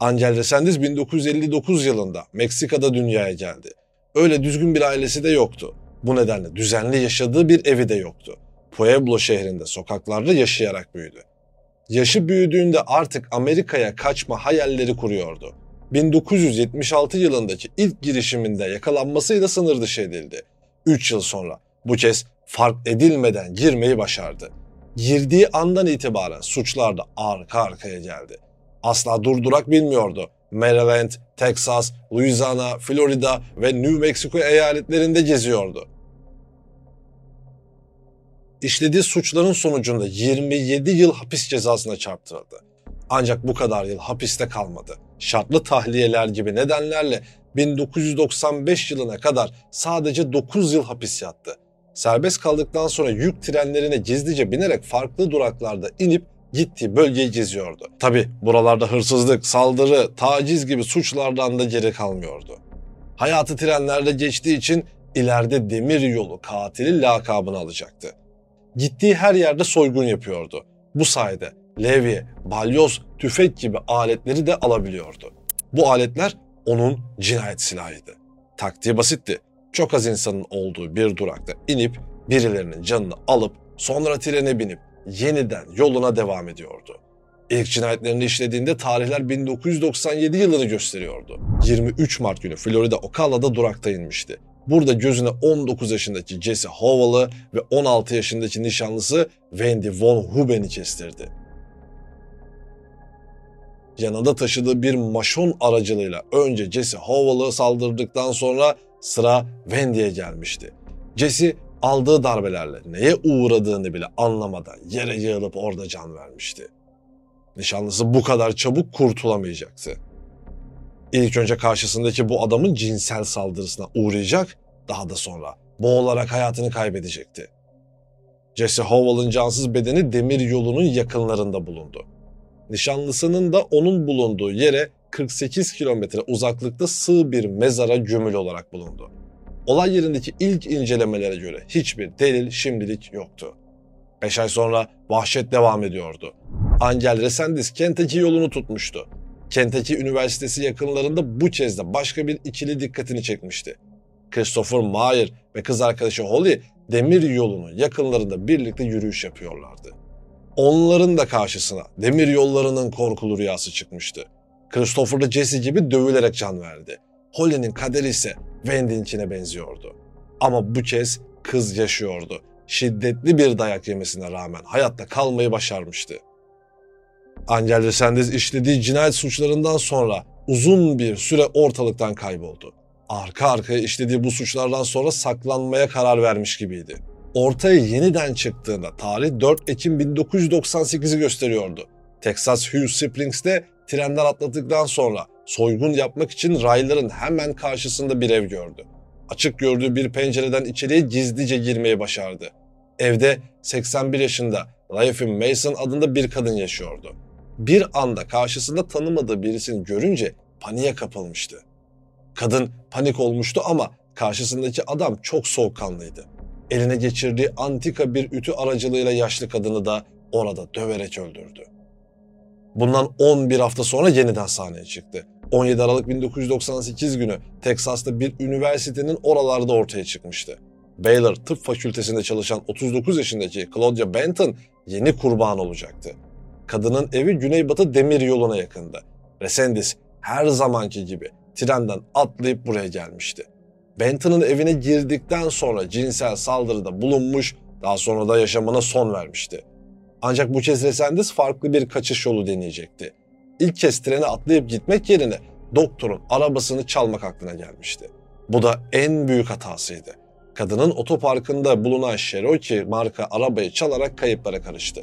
Angel Resendiz 1959 yılında Meksika'da dünyaya geldi. Öyle düzgün bir ailesi de yoktu. Bu nedenle düzenli yaşadığı bir evi de yoktu. Pueblo şehrinde sokaklarda yaşayarak büyüdü. Yaşı büyüdüğünde artık Amerika'ya kaçma hayalleri kuruyordu. 1976 yılındaki ilk girişiminde yakalanmasıyla sınır dışı edildi. 3 yıl sonra bu kez fark edilmeden girmeyi başardı. Girdiği andan itibaren suçlar da arka arkaya geldi. Asla durdurak bilmiyordu. Maryland, Texas, Louisiana, Florida ve New Mexico eyaletlerinde geziyordu. İşlediği suçların sonucunda 27 yıl hapis cezasına çarptırıldı. Ancak bu kadar yıl hapiste kalmadı. Şartlı tahliyeler gibi nedenlerle 1995 yılına kadar sadece 9 yıl hapis yattı. Serbest kaldıktan sonra yük trenlerine gizlice binerek farklı duraklarda inip gittiği bölgeyi geziyordu. Tabi buralarda hırsızlık, saldırı, taciz gibi suçlardan da geri kalmıyordu. Hayatı trenlerle geçtiği için ileride demir yolu katili lakabını alacaktı. Gittiği her yerde soygun yapıyordu. Bu sayede levye, balyoz, tüfek gibi aletleri de alabiliyordu. Bu aletler onun cinayet silahıydı. Taktiği basitti. Çok az insanın olduğu bir durakta inip birilerinin canını alıp sonra trene binip yeniden yoluna devam ediyordu. İlk cinayetlerini işlediğinde tarihler 1997 yılını gösteriyordu. 23 Mart günü Florida Ocala'da durakta inmişti. Burada gözüne 19 yaşındaki Jesse Howell'ı ve 16 yaşındaki nişanlısı Wendy Von Huben'i kestirdi. Yanında taşıdığı bir maşon aracılığıyla önce Jesse Howell'ı saldırdıktan sonra sıra Wendy'ye gelmişti. Jesse aldığı darbelerle neye uğradığını bile anlamadan yere yığılıp orada can vermişti. Nişanlısı bu kadar çabuk kurtulamayacaktı. İlk önce karşısındaki bu adamın cinsel saldırısına uğrayacak, daha da sonra boğularak hayatını kaybedecekti. Jesse Howell'ın cansız bedeni demir yolunun yakınlarında bulundu. Nişanlısının da onun bulunduğu yere 48 kilometre uzaklıkta sığ bir mezara gömülü olarak bulundu. Olay yerindeki ilk incelemelere göre hiçbir delil şimdilik yoktu. 5 ay sonra vahşet devam ediyordu. Angel Resendiz Kentucky yolunu tutmuştu. Kentucky Üniversitesi yakınlarında bu kez de başka bir ikili dikkatini çekmişti. Christopher Mayer ve kız arkadaşı Holly demir yolunun yakınlarında birlikte yürüyüş yapıyorlardı. Onların da karşısına demir yollarının korkulu rüyası çıkmıştı. Christopher da Jesse gibi dövülerek can verdi. Holly'nin kaderi ise Wendy'ninkine benziyordu. Ama bu kez kız yaşıyordu. Şiddetli bir dayak yemesine rağmen hayatta kalmayı başarmıştı. Angel Resendiz işlediği cinayet suçlarından sonra uzun bir süre ortalıktan kayboldu. Arka arkaya işlediği bu suçlardan sonra saklanmaya karar vermiş gibiydi. Ortaya yeniden çıktığında tarih 4 Ekim 1998'i gösteriyordu. Texas Hugh Springs'te trenden atladıktan sonra soygun yapmak için rayların hemen karşısında bir ev gördü. Açık gördüğü bir pencereden içeriye gizlice girmeyi başardı. Evde 81 yaşında Raifin Mason adında bir kadın yaşıyordu. Bir anda karşısında tanımadığı birisini görünce paniğe kapılmıştı. Kadın panik olmuştu ama karşısındaki adam çok soğukkanlıydı. Eline geçirdiği antika bir ütü aracılığıyla yaşlı kadını da orada döverek öldürdü. Bundan 11 hafta sonra yeniden sahneye çıktı. 17 Aralık 1998 günü Teksas'ta bir üniversitenin oralarda ortaya çıkmıştı. Baylor Tıp Fakültesinde çalışan 39 yaşındaki Claudia Benton yeni kurban olacaktı. Kadının evi Güneybatı Demir Yolu'na yakındı. Resendiz her zamanki gibi trenden atlayıp buraya gelmişti. Benton'ın evine girdikten sonra cinsel saldırıda bulunmuş, daha sonra da yaşamına son vermişti. Ancak bu kez Resendiz farklı bir kaçış yolu deneyecekti. İlk kez trene atlayıp gitmek yerine doktorun arabasını çalmak aklına gelmişti. Bu da en büyük hatasıydı. kadının otoparkında bulunan Cherokee marka arabayı çalarak kayıplara karıştı.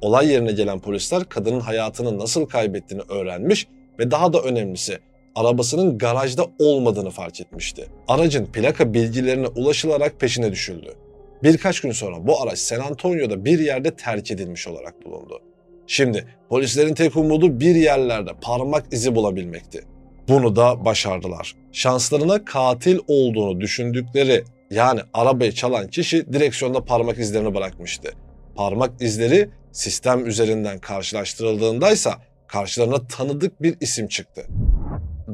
Olay yerine gelen polisler kadının hayatını nasıl kaybettiğini öğrenmiş ve daha da önemlisi arabasının garajda olmadığını fark etmişti. Aracın plaka bilgilerine ulaşılarak peşine düşüldü. Birkaç gün sonra bu araç San Antonio'da bir yerde terk edilmiş olarak bulundu. Şimdi polislerin tek umudu bir yerlerde parmak izi bulabilmekti. Bunu da başardılar. Şanslarına katil olduğunu düşündükleri yani arabayı çalan kişi direksiyonda parmak izlerini bırakmıştı. Parmak izleri sistem üzerinden karşılaştırıldığındaysa karşılarına tanıdık bir isim çıktı.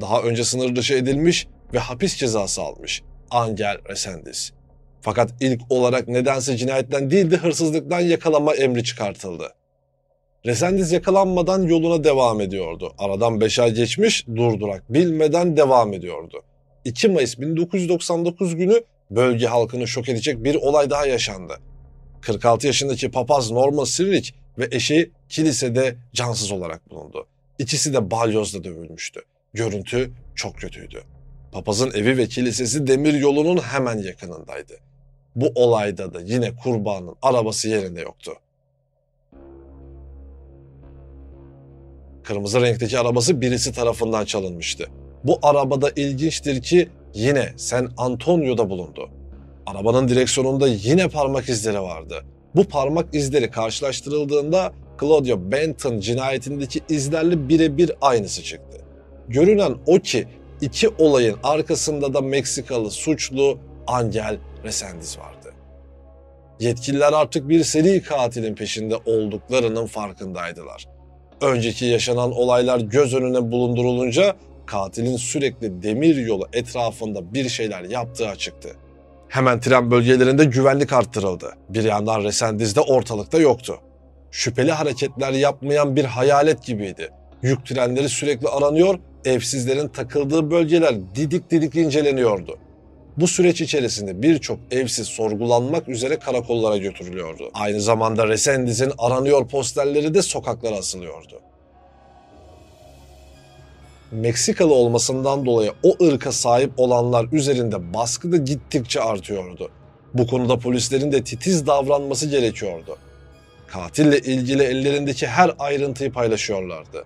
Daha önce sınır dışı edilmiş ve hapis cezası almış Angel Resendiz. Fakat ilk olarak nedense cinayetten değil de hırsızlıktan yakalama emri çıkartıldı. Resendiz yakalanmadan yoluna devam ediyordu. Aradan 5 ay geçmiş, durdurak bilmeden devam ediyordu. 2 Mayıs 1999 günü bölge halkını şok edecek bir olay daha yaşandı. 46 yaşındaki papaz Norman Sirlik ve eşi kilisede cansız olarak bulundu. İkisi de balyozla dövülmüştü. Görüntü çok kötüydü. Papazın evi ve kilisesi demir yolunun hemen yakınındaydı. Bu olayda da yine kurbanın arabası yerinde yoktu. Kırmızı renkteki arabası birisi tarafından çalınmıştı. Bu arabada ilginçtir ki yine San Antonio'da bulundu. Arabanın direksiyonunda yine parmak izleri vardı. Bu parmak izleri karşılaştırıldığında Claudia Benton cinayetindeki izlerle birebir aynısı çıktı. Görünen o ki iki olayın arkasında da Meksikalı suçlu Angel Resendiz vardı. Yetkililer artık bir seri katilin peşinde olduklarının farkındaydılar. Önceki yaşanan olaylar göz önüne bulundurulunca katilin sürekli demir yolu etrafında bir şeyler yaptığı açıktı. Hemen tren bölgelerinde güvenlik arttırıldı. Bir yandan Resendiz de ortalıkta yoktu. Şüpheli hareketler yapmayan bir hayalet gibiydi. Yük trenleri sürekli aranıyor, evsizlerin takıldığı bölgeler didik didik inceleniyordu. Bu süreç içerisinde birçok evsiz sorgulanmak üzere karakollara götürülüyordu. Aynı zamanda Resendiz'in aranıyor posterleri de sokaklara asılıyordu. Meksikalı olmasından dolayı o ırka sahip olanlar üzerinde baskı da gittikçe artıyordu. Bu konuda polislerin de titiz davranması gerekiyordu. Katille ilgili ellerindeki her ayrıntıyı paylaşıyorlardı.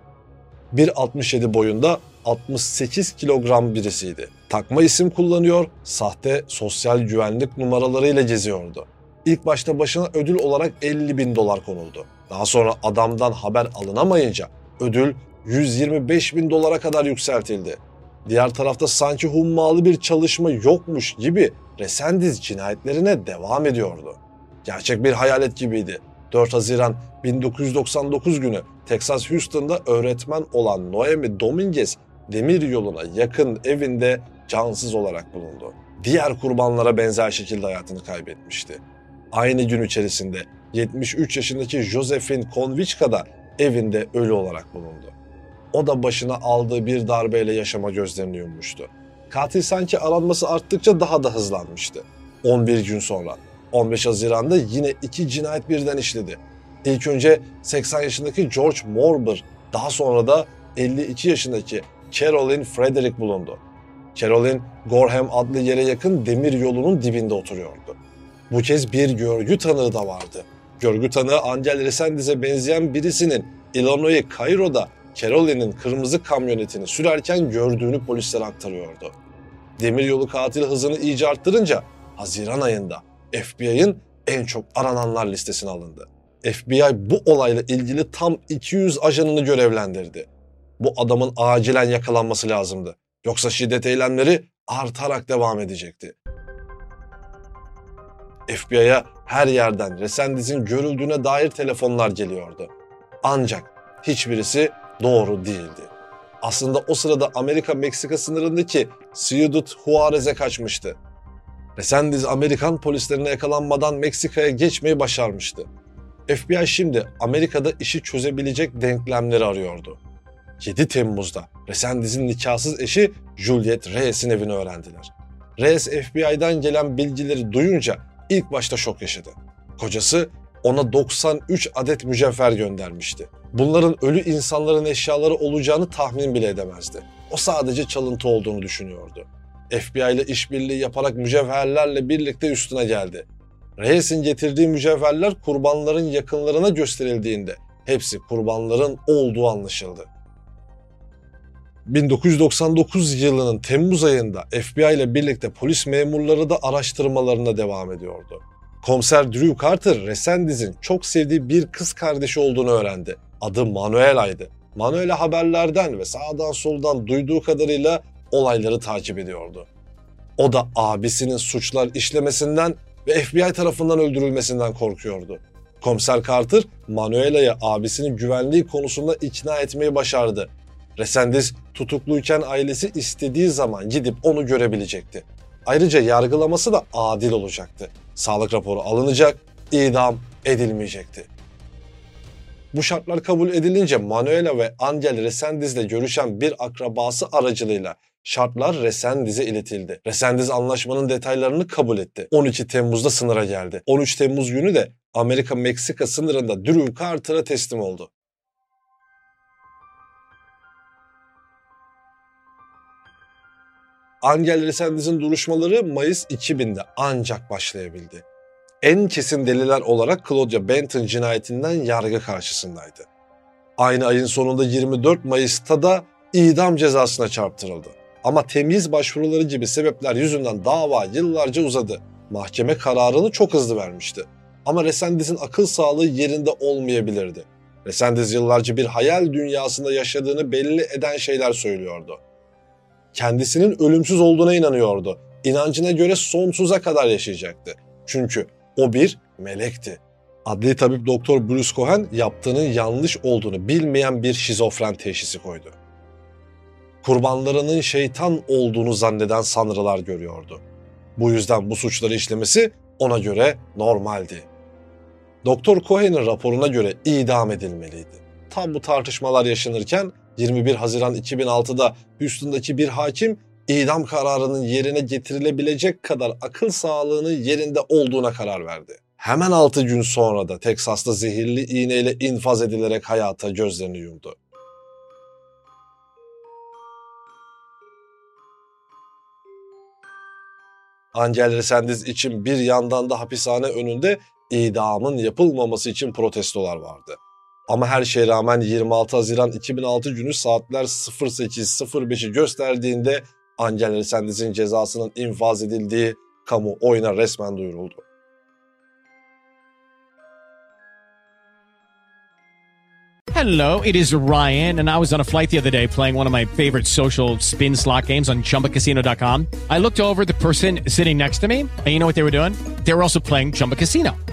1.67 boyunda 68 kilogram birisiydi. Takma isim kullanıyor, sahte sosyal güvenlik numaralarıyla geziyordu. İlk başta başına ödül olarak 50 bin dolar konuldu. Daha sonra adamdan haber alınamayınca ödül 125 bin dolara kadar yükseltildi. Diğer tarafta sanki hummalı bir çalışma yokmuş gibi Resendiz cinayetlerine devam ediyordu. Gerçek bir hayalet gibiydi. 4 Haziran 1999 günü Texas Houston'da öğretmen olan Noemi Dominguez demir yoluna yakın evinde cansız olarak bulundu. Diğer kurbanlara benzer şekilde hayatını kaybetmişti. Aynı gün içerisinde 73 yaşındaki Josephine Konvichka da evinde ölü olarak bulundu. O da başına aldığı bir darbeyle yaşama gözlerini yummuştu. Katil sanki aranması arttıkça daha da hızlanmıştı. 11 gün sonra 15 Haziran'da yine iki cinayet birden işledi. İlk önce 80 yaşındaki George Morber, daha sonra da 52 yaşındaki Carolyn Frederick bulundu. Carolyn, Gorham adlı yere yakın demir yolunun dibinde oturuyordu. Bu kez bir görgü tanığı da vardı. Görgü tanığı Angel Resendiz'e benzeyen birisinin Illinois Cairo'da Carolyn'in kırmızı kamyonetini sürerken gördüğünü polislere aktarıyordu. Demiryolu katil hızını iyice arttırınca Haziran ayında FBI'ın en çok arananlar listesine alındı. FBI bu olayla ilgili tam 200 ajanını görevlendirdi. Bu adamın acilen yakalanması lazımdı. Yoksa şiddet eylemleri artarak devam edecekti. FBI'ya her yerden Resendiz'in görüldüğüne dair telefonlar geliyordu. Ancak hiçbirisi doğru değildi. Aslında o sırada Amerika-Meksika sınırındaki Ciudad Juarez'e kaçmıştı. Resendiz Amerikan polislerine yakalanmadan Meksika'ya geçmeyi başarmıştı. FBI şimdi Amerika'da işi çözebilecek denklemleri arıyordu. 7 Temmuz'da Resendiz'in nikahsız eşi Juliet Reyes'in evini öğrendiler. Reyes FBI'den gelen bilgileri duyunca ilk başta şok yaşadı. Kocası ona 93 adet mücevher göndermişti. Bunların ölü insanların eşyaları olacağını tahmin bile edemezdi. O sadece çalıntı olduğunu düşünüyordu. FBI ile işbirliği yaparak mücevherlerle birlikte üstüne geldi. Reyes'in getirdiği mücevherler kurbanların yakınlarına gösterildiğinde hepsi kurbanların olduğu anlaşıldı. 1999 yılının Temmuz ayında FBI ile birlikte polis memurları da araştırmalarına devam ediyordu. Komiser Drew Carter, Resendiz'in çok sevdiği bir kız kardeşi olduğunu öğrendi. Adı Manuela'ydı. Manuela haberlerden ve sağdan soldan duyduğu kadarıyla olayları takip ediyordu. O da abisinin suçlar işlemesinden ve FBI tarafından öldürülmesinden korkuyordu. Komiser Carter, Manuela'yı abisinin güvenliği konusunda ikna etmeyi başardı. Resendiz tutukluyken ailesi istediği zaman gidip onu görebilecekti. Ayrıca yargılaması da adil olacaktı. Sağlık raporu alınacak, idam edilmeyecekti. Bu şartlar kabul edilince Manuela ve Angel Resendiz'le görüşen bir akrabası aracılığıyla şartlar Resendiz'e iletildi. Resendiz anlaşmanın detaylarını kabul etti. 12 Temmuz'da sınıra geldi. 13 Temmuz günü de Amerika-Meksika sınırında Drew Carter'a teslim oldu. Angel Resendiz'in duruşmaları Mayıs 2000'de ancak başlayabildi. En kesin deliller olarak Claudia Benton cinayetinden yargı karşısındaydı. Aynı ayın sonunda 24 Mayıs'ta da idam cezasına çarptırıldı. Ama temyiz başvuruları gibi sebepler yüzünden dava yıllarca uzadı. Mahkeme kararını çok hızlı vermişti. Ama Resendiz'in akıl sağlığı yerinde olmayabilirdi. Resendiz yıllarca bir hayal dünyasında yaşadığını belli eden şeyler söylüyordu. Kendisinin ölümsüz olduğuna inanıyordu. İnancına göre sonsuza kadar yaşayacaktı. Çünkü o bir melekti. Adli tabip doktor Bruce Cohen yaptığının yanlış olduğunu bilmeyen bir şizofren teşhisi koydu. Kurbanlarının şeytan olduğunu zanneden sanrılar görüyordu. Bu yüzden bu suçları işlemesi ona göre normaldi. Doktor Cohen'in raporuna göre idam edilmeliydi. Tam bu tartışmalar yaşanırken 21 Haziran 2006'da Houston'daki bir hakim idam kararının yerine getirilebilecek kadar akıl sağlığının yerinde olduğuna karar verdi. Hemen 6 gün sonra da Teksas'ta zehirli iğneyle infaz edilerek hayata gözlerini yumdu. Angel Resendiz için bir yandan da hapishane önünde idamın yapılmaması için protestolar vardı. Ama her şeye rağmen 26 Haziran 2006 günü saatler 08.05'i gösterdiğinde Angel Resendiz'in cezasının infaz edildiği kamu oyuna resmen duyuruldu. Hello, it is Ryan, and I was on a flight the other day playing one of my favorite social spin slot games on chumbacasino.com. I looked over the person sitting next to me, and you know what they were doing? They were also playing Chumba Casino.